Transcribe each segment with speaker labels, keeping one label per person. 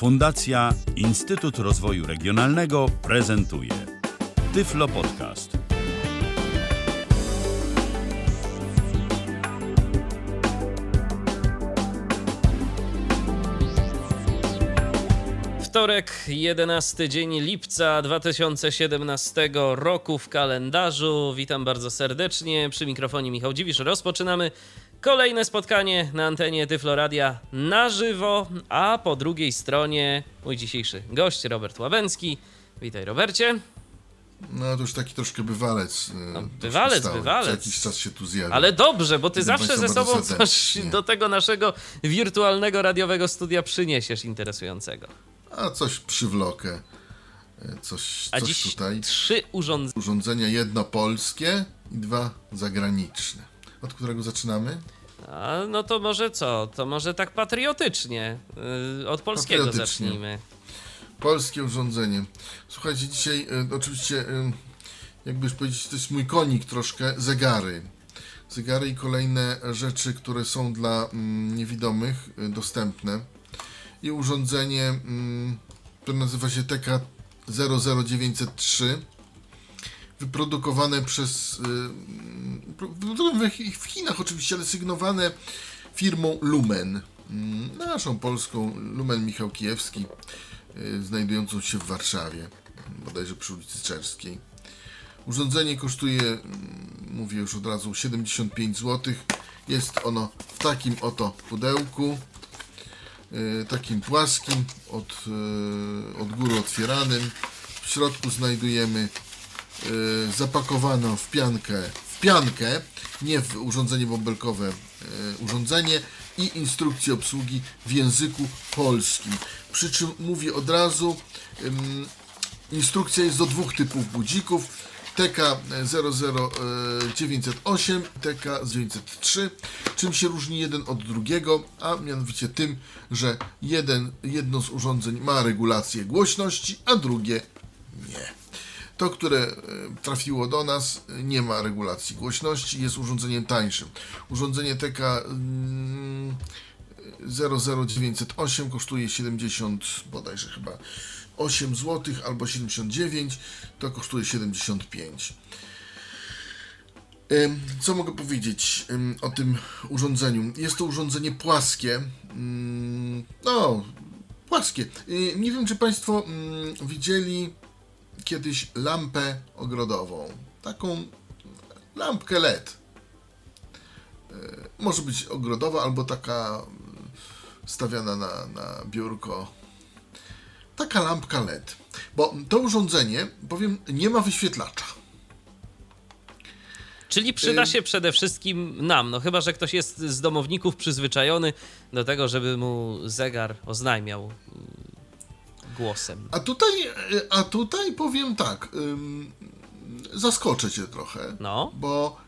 Speaker 1: Fundacja Instytut Rozwoju Regionalnego prezentuje Tyflo Podcast.
Speaker 2: Wtorek, 11 dzień lipca 2017 roku w kalendarzu. Witam bardzo serdecznie. Przy mikrofonie Michał Dziwisz. Rozpoczynamy kolejne spotkanie na antenie Tyfloradia na żywo, a po drugiej stronie mój dzisiejszy gość Robert Łabęcki. Witaj Robercie.
Speaker 3: No to już taki troszkę bywalec. e,
Speaker 2: No, bywalec, bywalec.
Speaker 3: Co jakiś czas się tu zjawia.
Speaker 2: Ale dobrze, bo ty zawsze ze sobą coś do tego naszego wirtualnego radiowego studia przyniesiesz interesującego.
Speaker 3: A coś przywlokę. E, Coś,
Speaker 2: A
Speaker 3: coś
Speaker 2: dziś
Speaker 3: tutaj.
Speaker 2: trzy urządzenia.
Speaker 3: Urządzenia jedno polskie i dwa zagraniczne. Od którego zaczynamy?
Speaker 2: A, no to może co? To może tak patriotycznie. Yy, od polskiego
Speaker 3: Patriotycznie.
Speaker 2: zacznijmy.
Speaker 3: Polskie urządzenie. Słuchajcie, dzisiaj e, oczywiście, e, jakby już powiedzieć, to jest mój konik troszkę, zegary. Zegary i kolejne rzeczy, które są dla mm, niewidomych e, dostępne. I urządzenie, mm, które nazywa się TK00903, wyprodukowane przez, y, w Chinach oczywiście, ale sygnowane firmą Lumen, mm, naszą polską Lumen Michał Kijewski, y, znajdującą się w Warszawie, bodajże przy ulicy Czerskiej. Urządzenie kosztuje, mm, mówię już od razu, 75 zł. Jest ono w takim oto pudełku, y, takim płaskim, od, od góry otwieranym. W środku znajdujemy y, zapakowaną w piankę, w piankę, nie w urządzenie bąbelkowe, y, urządzenie i instrukcję obsługi w języku polskim. Przy czym mówię od razu, instrukcja jest do dwóch typów budzików. TK00908, TK903. Czym się różni jeden od drugiego? A mianowicie tym, że jeden, jedno z urządzeń ma regulację głośności, a drugie nie. To, które e, trafiło do nas, nie ma regulacji głośności, jest urządzeniem tańszym. Urządzenie TK mm, 00908 kosztuje 70, bodajże chyba 8 zł albo 79, to kosztuje 75. Ym, Co mogę powiedzieć o tym urządzeniu? Jest to urządzenie płaskie. Ym, No, płaskie. Y, Nie wiem, czy Państwo ym, widzieli kiedyś lampę ogrodową. Taką lampkę LED. Y, Może być ogrodowa albo taka y, stawiana na, na biurko. Taka lampka LED. Bo to urządzenie, powiem, nie ma wyświetlacza.
Speaker 2: Czyli przyda
Speaker 3: Y-
Speaker 2: się przede wszystkim nam, no chyba, że ktoś jest z domowników przyzwyczajony do tego, żeby mu zegar oznajmiał mm, głosem.
Speaker 3: A tutaj, y, a tutaj powiem tak, ym, zaskoczę cię trochę,
Speaker 2: No,
Speaker 3: bo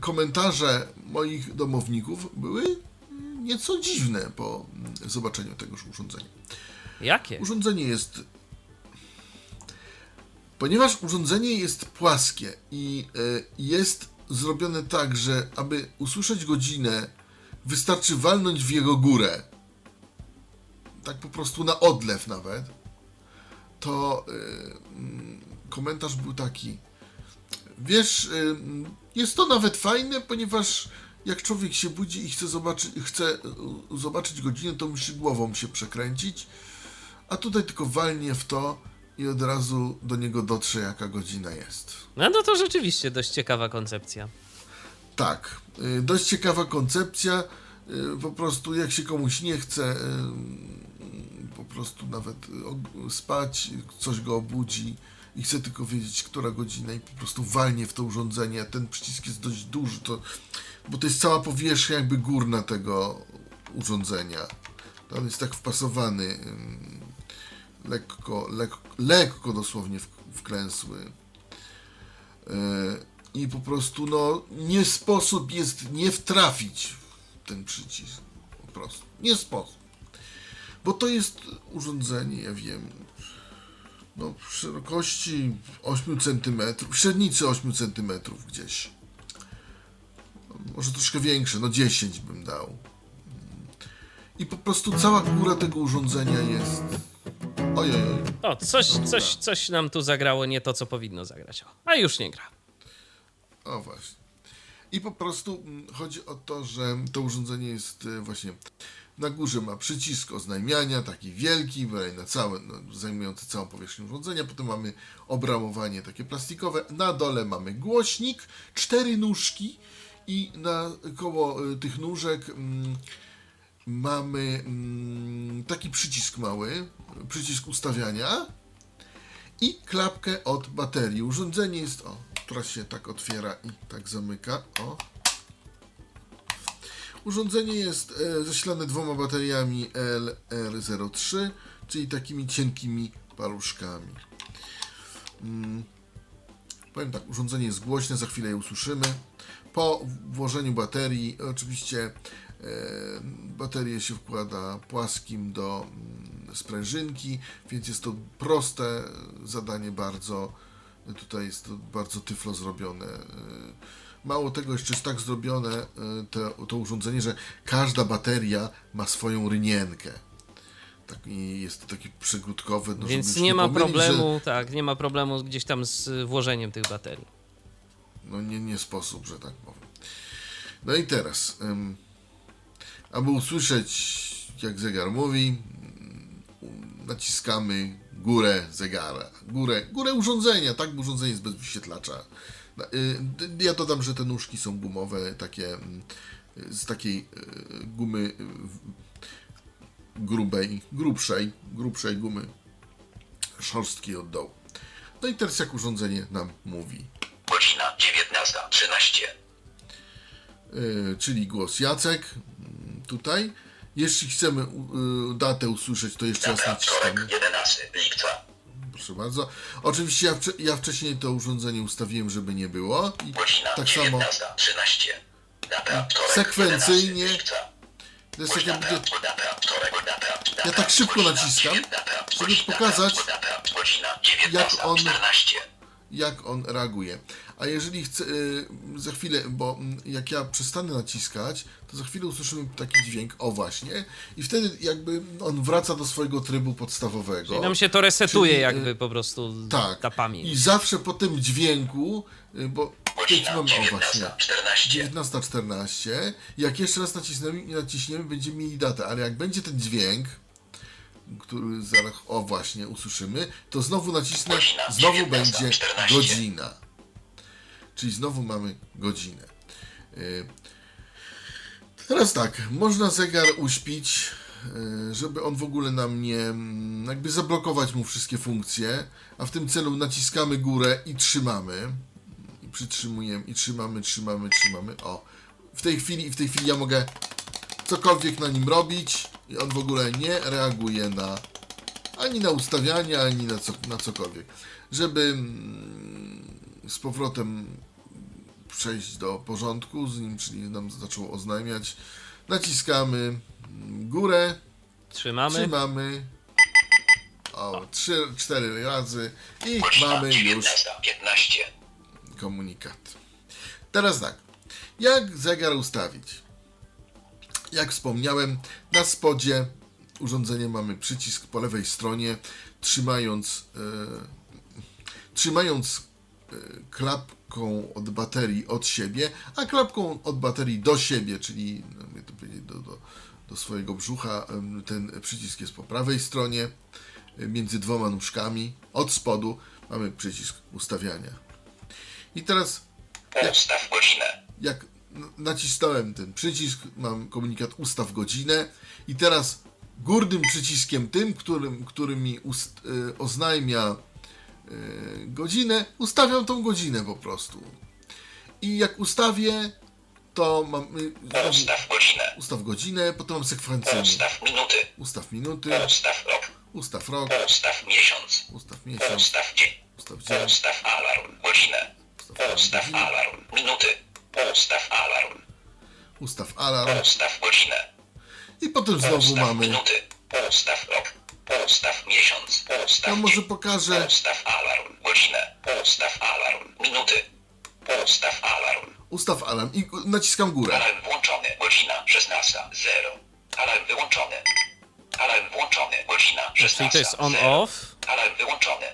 Speaker 3: komentarze moich domowników były mm, nieco dziwne po mm, zobaczeniu tegoż urządzenia.
Speaker 2: jakie?
Speaker 3: Urządzenie jest. Ponieważ urządzenie jest płaskie i y, jest zrobione tak, że aby usłyszeć godzinę, wystarczy walnąć w jego górę. Tak po prostu na odlew nawet. To y, mm, komentarz był taki. Wiesz, y, jest to nawet fajne, ponieważ jak człowiek się budzi i chce zobaczyć, chce y, zobaczyć godzinę, to musi głową się przekręcić, a tutaj tylko walnie w to i od razu do niego dotrze, jaka godzina jest.
Speaker 2: No, no to rzeczywiście dość ciekawa koncepcja.
Speaker 3: Tak, dość ciekawa koncepcja. Po prostu jak się komuś nie chce prostu nawet y, spać, coś go obudzi i chce tylko wiedzieć, która godzina i po prostu walnie w to urządzenie, ten przycisk jest dość duży, to, bo to jest cała powierzchnia jakby górna tego urządzenia. On jest tak wpasowany lekko, lekko, lekko dosłownie wklęsły. Yy, I po prostu no nie sposób jest nie wtrafić w ten przycisk. Po prostu. Nie sposób. Bo to jest urządzenie, ja wiem, no w szerokości 8 cm, średnicy 8 cm gdzieś. Może troszkę większe, no 10 bym dał. I po prostu cała góra tego urządzenia jest Oj, oj, oj.
Speaker 2: O, coś, coś, coś nam tu zagrało nie to, co powinno zagrać. A już nie gra.
Speaker 3: O właśnie. I po prostu mm, chodzi o to, że to urządzenie jest e, właśnie na górze ma przycisk oznajmiania, taki wielki, na całe, no, zajmujący całą powierzchnię urządzenia. Potem mamy obramowanie takie plastikowe. Na dole mamy głośnik, cztery nóżki i na koło e, tych nóżek mm, mamy mm, taki przycisk mały, przycisk ustawiania i klapkę od baterii. Urządzenie jest, o, która się tak otwiera i tak zamyka, o. Urządzenie jest e, zasilane dwoma bateriami LR03, czyli takimi cienkimi paluszkami. Mm. Powiem tak, urządzenie jest głośne, za chwilę je usłyszymy. Po włożeniu baterii, oczywiście e, baterię się wkłada płaskim do mm, sprężynki, więc jest to proste zadanie bardzo. Tutaj jest to bardzo tyflo zrobione. E, Mało tego, jeszcze jest tak zrobione e, to, to urządzenie, że każda bateria ma swoją rynienkę. Tak, i jest to taki przygródkowy. No,
Speaker 2: Więc nie
Speaker 3: już
Speaker 2: ma
Speaker 3: pomylić,
Speaker 2: problemu,
Speaker 3: Że,
Speaker 2: tak, nie ma problemu gdzieś tam z włożeniem tych baterii.
Speaker 3: no nie, nie sposób, że tak powiem. No i teraz, um, aby usłyszeć, jak zegar mówi, naciskamy górę zegara, górę, górę urządzenia, tak, bo urządzenie jest bez wyświetlacza. Y, Ja dodam, że te nóżki są gumowe, takie mm, z takiej y, gumy y, grubej, grubszej, grubszej gumy szorstkiej od dołu. No i teraz jak urządzenie nam mówi.
Speaker 4: Godzina 19.13.
Speaker 3: y, czyli głos Jacek mm, tutaj. Jeśli chcemy y, datę usłyszeć, to jeszcze raz naciskamy.
Speaker 4: wtorek 11 lipca.
Speaker 3: Proszę bardzo. Oczywiście ja, ja wcześniej to urządzenie ustawiłem, żeby nie było. I tak samo
Speaker 4: 19.13. Data wtorek
Speaker 3: sekwencyjnie
Speaker 4: 11 lipca.
Speaker 3: to jest tak jakby Ja tak szybko naciskam, żeby pokazać, jak on-
Speaker 4: 19.14.
Speaker 3: jak on reaguje. A jeżeli chce, y, za chwilę, bo mm, jak ja przestanę naciskać, to za chwilę usłyszymy taki dźwięk, o właśnie, i wtedy jakby on wraca do swojego trybu podstawowego.
Speaker 2: I nam się to resetuje
Speaker 3: Czyli, y,
Speaker 2: jakby po prostu
Speaker 3: Tak.
Speaker 2: ta pamięć.
Speaker 3: I zawsze po tym dźwięku, y, bo
Speaker 4: Godzina
Speaker 3: mamy, o właśnie,
Speaker 4: 19.14.
Speaker 3: 19.14, jak jeszcze raz nacisniemy, naciśniemy, będziemy mieli datę, ale jak będzie ten dźwięk, który zaraz, o właśnie, usłyszymy, to znowu nacisnę,
Speaker 4: Godzina
Speaker 3: znowu będzie
Speaker 4: 19:14.
Speaker 3: godzina. Czyli znowu mamy godzinę. Y, Teraz tak, można zegar uśpić, y, żeby on w ogóle nam nie, mm, jakby zablokować mu wszystkie funkcje, a w tym celu naciskamy górę i trzymamy. I przytrzymujemy, i trzymamy, trzymamy, trzymamy. O, w tej chwili, w tej chwili ja mogę cokolwiek na nim robić i on w ogóle nie reaguje na ani na ustawianie, ani na, co, na cokolwiek. Żeby mm, z powrotem przejść do porządku z nim, czyli nam zaczął oznajmiać, naciskamy górę,
Speaker 2: Trzymamy.
Speaker 3: trzymamy o, trzy, cztery razy i mamy już
Speaker 4: 19.15.
Speaker 3: komunikat. Teraz tak, jak zegar ustawić? Jak wspomniałem, na spodzie urządzenia mamy przycisk po lewej stronie, trzymając, e, trzymając e, klapką od baterii od siebie, a klapką od baterii do siebie, czyli no, do, do, do swojego brzucha, ten przycisk jest po prawej stronie, e, między dwoma nóżkami, od spodu mamy przycisk ustawiania. I teraz
Speaker 4: Ustaw godzinę.
Speaker 3: jak nacisnąłem ten przycisk, mam komunikat ustaw godzinę i teraz górnym przyciskiem tym, którym, który mi ust, y, oznajmia y, godzinę, ustawiam tą godzinę po prostu. I jak ustawię, to mam y,
Speaker 4: Ustaw godzinę.
Speaker 3: ustaw godzinę, potem mam sekwencyjnie.
Speaker 4: Ustaw minuty.
Speaker 3: Ustaw minuty,
Speaker 4: Ustaw rok.
Speaker 3: ustaw rok,
Speaker 4: Ustaw miesiąc.
Speaker 3: ustaw miesiąc,
Speaker 4: Ustaw dzień.
Speaker 3: ustaw dzień,
Speaker 4: Ustaw alarm. Godzinę.
Speaker 3: ustaw
Speaker 4: Ustaw alarm. Minuty. Ustaw alarm.
Speaker 3: ustaw alarm
Speaker 4: Ustaw godzinę.
Speaker 3: i potem znowu
Speaker 4: Ustaw
Speaker 3: mamy,
Speaker 4: minuty. Ustaw rok. Ustaw miesiąc. Ustaw
Speaker 3: ja może pokażę,
Speaker 4: Ustaw alarm. Godzinę. Ustaw alarm. Minuty. Ustaw alarm.
Speaker 3: ustaw alarm i naciskam górę.
Speaker 4: Alarm włączony. Godzina 16.00. Alarm wyłączony. Alarm włączony. Godzina godzina
Speaker 2: Czyli to jest
Speaker 4: 16.
Speaker 2: on-off.
Speaker 4: Alarm wyłączony.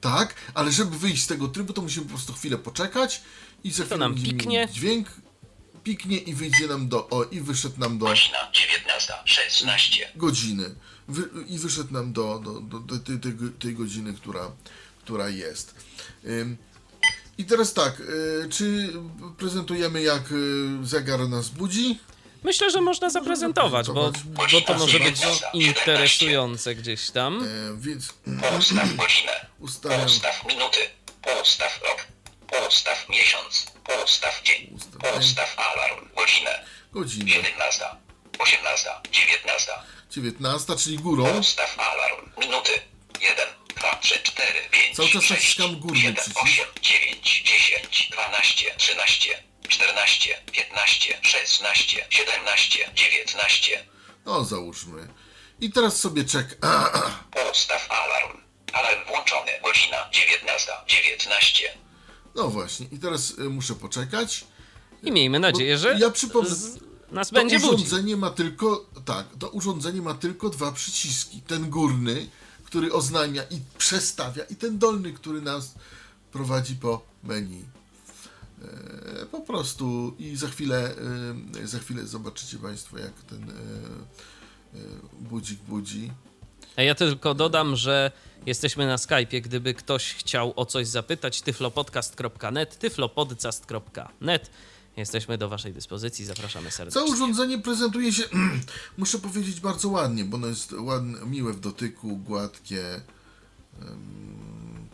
Speaker 3: Tak, ale żeby wyjść z tego trybu, to musimy po prostu chwilę poczekać i za chwilę
Speaker 2: nam piknie.
Speaker 3: dźwięk, piknie i wyjdzie nam do, o, i wyszedł nam do
Speaker 4: Godzina 19. 16.
Speaker 3: godziny. Wy, I wyszedł nam do, do, do, do tej, tej, tej godziny, która, która jest. Ym, I teraz tak, y, czy prezentujemy jak y, zegar nas budzi?
Speaker 2: Myślę, że można zaprezentować, bo, bo to może być interesujące gdzieś tam.
Speaker 3: E, więc
Speaker 4: Ustaw godzinę.
Speaker 3: ustawiam.
Speaker 4: Ustaw minuty. Ustaw rok. Ustaw miesiąc. Ustaw dzień.
Speaker 3: Ustaw.
Speaker 4: Ustaw alarm. Godzinę.
Speaker 3: Godzinę
Speaker 4: 17. 18. 19.
Speaker 3: 19, czyli górą.
Speaker 4: Ustaw alarm. Minuty. 1, 2, 3, 4, 5,
Speaker 3: Cały czas
Speaker 4: 6,
Speaker 3: naciskam górny
Speaker 4: 7,
Speaker 3: przycisk.
Speaker 4: 8, 9, 10, 12, 13, 14, 15, 16, 17, 19.
Speaker 3: No załóżmy. I teraz sobie czek.
Speaker 4: Ustaw alarm. Alarm włączony. Godzina 19. 19.
Speaker 3: No właśnie. I teraz y, muszę poczekać.
Speaker 2: I miejmy nadzieję, że
Speaker 3: Ja przypomnę.
Speaker 2: z, nas
Speaker 3: To
Speaker 2: będzie
Speaker 3: urządzenie ma tylko. Tak, to urządzenie ma tylko dwa przyciski. Ten górny, który oznajmia i przestawia, i ten dolny, który nas prowadzi po menu. E, po prostu i za chwilę, e, za chwilę zobaczycie Państwo, jak ten e, budzik budzi.
Speaker 2: Ja tylko dodam, że jesteśmy na Skype'ie, gdyby ktoś chciał o coś zapytać, tyflopodcast.net, tyflopodcast.net. Jesteśmy do waszej dyspozycji, zapraszamy
Speaker 3: Całe
Speaker 2: serdecznie.
Speaker 3: urządzenie prezentuje się, muszę powiedzieć, bardzo ładnie, bo ono jest ładne, miłe w dotyku, gładkie.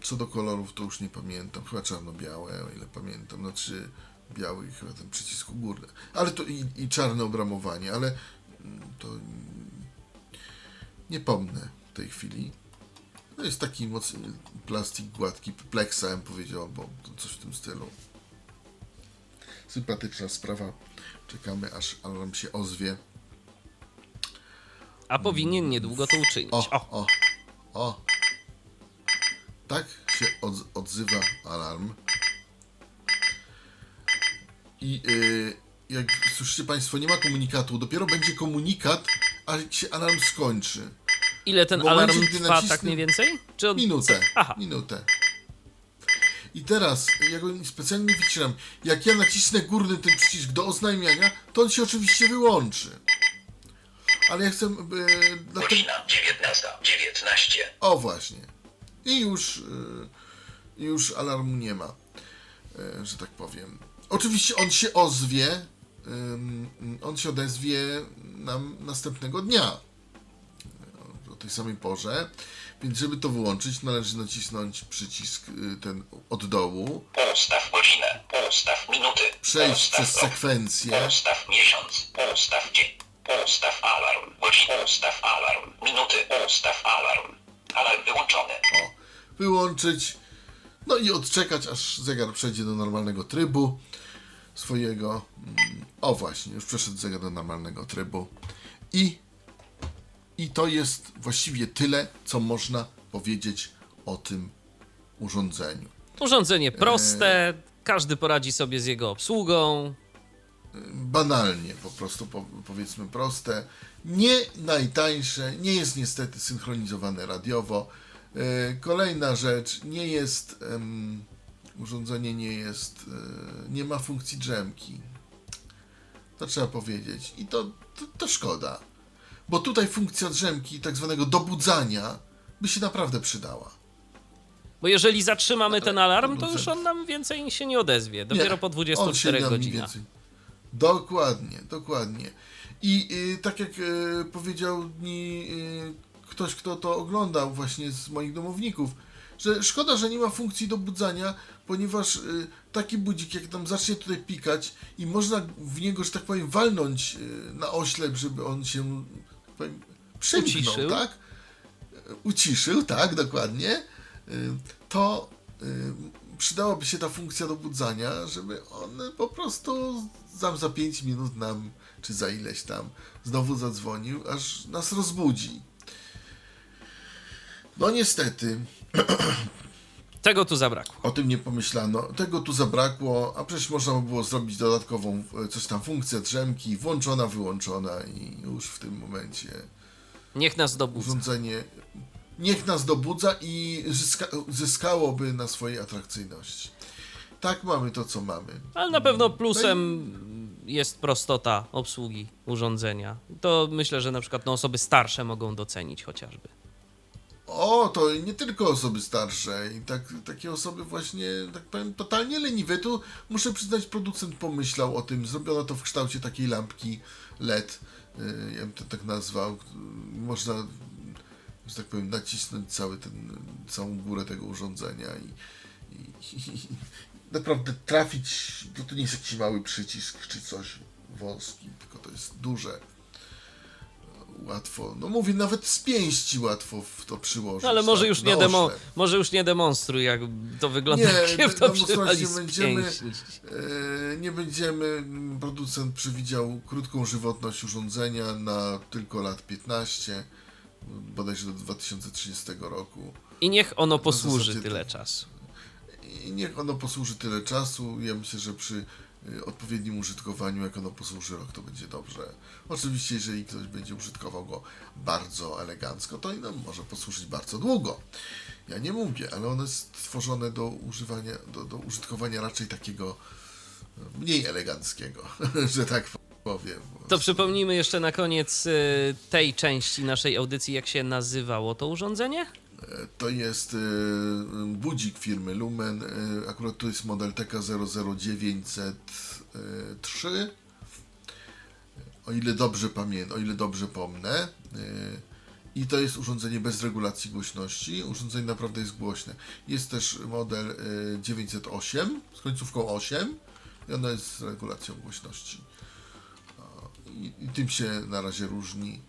Speaker 3: Co do kolorów to już nie pamiętam, chyba czarno-białe, o ile pamiętam, znaczy biały chyba ten przycisk górny. Ale to i, i czarne obramowanie, ale mm, to nie pomnę w tej chwili. To jest taki mocny plastik gładki, plexa, bym powiedział, to coś w tym stylu. Sympatyczna sprawa. Czekamy, aż alarm się ozwie.
Speaker 2: A powinien niedługo to uczynić.
Speaker 3: O,
Speaker 2: O,
Speaker 3: o, o. Tak się odz- odzywa alarm. I y, jak słyszycie Państwo, nie ma komunikatu. Dopiero będzie komunikat, a się alarm skończy.
Speaker 2: ile ten
Speaker 3: momencie,
Speaker 2: alarm
Speaker 3: gdy
Speaker 2: trwa
Speaker 3: nacisnę-
Speaker 2: tak mniej więcej? Czy on...
Speaker 3: Minutę.
Speaker 2: Aha.
Speaker 3: Minutę. I teraz, ja go specjalnie nie wycinam. Jak ja nacisnę górny ten przycisk do oznajmiania, to on się oczywiście wyłączy. Ale ja chcę. Dlatego,
Speaker 4: Godzina 19. 19.
Speaker 3: O właśnie. I już, y, już alarmu nie ma, y, że tak powiem. Oczywiście on się ozwie, on się odezwie nam następnego dnia o tej samej porze, więc żeby to wyłączyć należy nacisnąć przycisk y, ten od dołu,
Speaker 4: Ustaw godzinę. Ustaw minuty.
Speaker 3: przejść
Speaker 4: Ustaw
Speaker 3: przez sekwencję,
Speaker 4: Ustaw miesiąc. Ustaw dzień. Ustaw alarm. Godzina. Ustaw alarm. Minuty. Ustaw alarm. Alarm wyłączony.
Speaker 3: o, wyłączyć, no i odczekać, aż zegar przejdzie do normalnego trybu swojego. Mm, O właśnie, już przeszedł do normalnego trybu. I, I to jest właściwie tyle, co można powiedzieć o tym urządzeniu.
Speaker 2: Urządzenie proste, każdy poradzi sobie z jego obsługą.
Speaker 3: banalnie, po prostu po, powiedzmy proste. Nie najtańsze, nie jest niestety synchronizowane radiowo. E, Kolejna rzecz, nie jest em, urządzenie nie jest, e, nie ma funkcji drzemki. To trzeba powiedzieć. I to, to, to szkoda. Bo tutaj funkcja drzemki, tak zwanego dobudzania, by się naprawdę przydała.
Speaker 2: Bo jeżeli zatrzymamy ten alarm, to już on nam więcej się nie odezwie. Dopiero
Speaker 3: Nie,
Speaker 2: po
Speaker 3: on się
Speaker 2: 24
Speaker 3: nam
Speaker 2: godzinach.
Speaker 3: Dokładnie, dokładnie. I y, tak jak y, powiedział mi y, ktoś, kto to oglądał właśnie z moich domowników, że szkoda, że nie ma funkcji dobudzania, ponieważ y, taki budzik, jak tam zacznie tutaj pikać i można w niego, że tak powiem, walnąć y, na oślep, żeby on się tak powiem, przymknął,
Speaker 2: Uciszył.
Speaker 3: tak? uciszył, tak, dokładnie, y, to przydałaby się ta funkcja dobudzania, żeby on po prostu tam za 5 minut nam, czy za ileś tam, znowu zadzwonił, aż nas rozbudzi. No niestety,
Speaker 2: Tego tu zabrakło.
Speaker 3: o tym nie pomyślano. Tego tu zabrakło, a przecież można by było zrobić dodatkową, e, coś tam, funkcję drzemki, włączona, wyłączona i już w tym momencie
Speaker 2: Niech nas dobudza.
Speaker 3: urządzenie niech nas dobudza i zyska, zyskałoby na swojej atrakcyjności. Tak mamy to, co mamy.
Speaker 2: Ale na pewno plusem jest prostota obsługi urządzenia. To myślę, że na przykład no, osoby starsze mogą docenić chociażby.
Speaker 3: O, to nie tylko osoby starsze i tak, takie osoby właśnie, tak powiem, totalnie leniwe. Tu muszę przyznać, producent pomyślał o tym. Zrobiono to w kształcie takiej lampki LED. y, Ja bym to tak nazwał. Można, że tak powiem, nacisnąć cały ten, całą górę tego urządzenia i, i, i naprawdę trafić. To, nie jest jakiś mały przycisk czy coś wąski, tylko to jest duże łatwo, no mówię, nawet z pięści łatwo w to przyłożyć.
Speaker 2: No, ale może
Speaker 3: tak,
Speaker 2: już, nie demo, może już nie demonstruj, jak to wygląda,
Speaker 3: Nie,
Speaker 2: jak się w to z
Speaker 3: będziemy. E, nie będziemy, producent przewidział krótką żywotność urządzenia na tylko lat 15, bodajże do 2030 roku.
Speaker 2: I niech ono posłuży
Speaker 3: zasadzie
Speaker 2: tyle czasu.
Speaker 3: I niech ono posłuży tyle czasu. Ja myślę, że przy odpowiednim użytkowaniu, jak ono posłuży rok, to będzie dobrze. Oczywiście, jeżeli ktoś będzie użytkował go bardzo elegancko, to no, może posłużyć bardzo długo. Ja nie mówię, ale ono jest stworzone do używania, do, do użytkowania raczej takiego y, mniej eleganckiego, że tak powiem.
Speaker 2: To przypomnijmy jeszcze na koniec y, tej części naszej audycji, jak się nazywało to urządzenie?
Speaker 3: To jest y, budzik firmy Lumen. Y, akurat to jest model TK00903. O ile dobrze pamiętam, o ile dobrze pomnę. Y, I to jest urządzenie bez regulacji głośności. Urządzenie naprawdę jest głośne. Jest też model y, 908 z końcówką 8 i ono jest z regulacją głośności. I, I tym się na razie różni.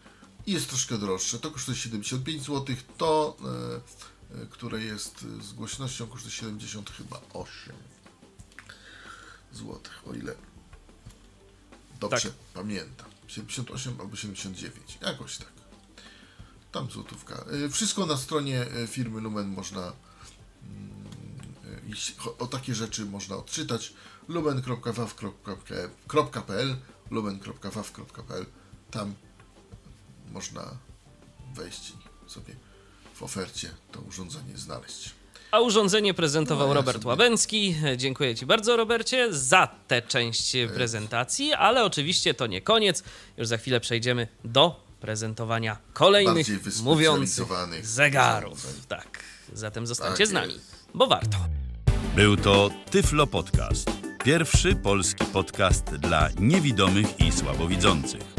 Speaker 3: Jest troszkę droższe. To kosztuje 75 zł. To, e, e, które jest z głośnością, kosztuje 70 chyba 8 zł. O ile dobrze
Speaker 2: Tak.
Speaker 3: pamiętam. 78 albo 79. Jakoś tak. Tam złotówka. E, Wszystko na stronie e, firmy Lumen można mm, e, o takie rzeczy można odczytać lumen.waw.pl lumen.waw.pl tam można wejść i sobie w ofercie to urządzenie znaleźć.
Speaker 2: A urządzenie prezentował
Speaker 3: No, ja
Speaker 2: Robert
Speaker 3: sobie-
Speaker 2: Łabęcki. Dziękuję Ci bardzo, Robercie, za tę część prezentacji, ale oczywiście to nie koniec. Już za chwilę przejdziemy do prezentowania kolejnych mówiących zegarów. Tak, zatem zostańcie
Speaker 3: Tak
Speaker 2: z nami, bo warto.
Speaker 1: Był to Tyflo Podcast. Pierwszy polski podcast dla niewidomych i słabowidzących.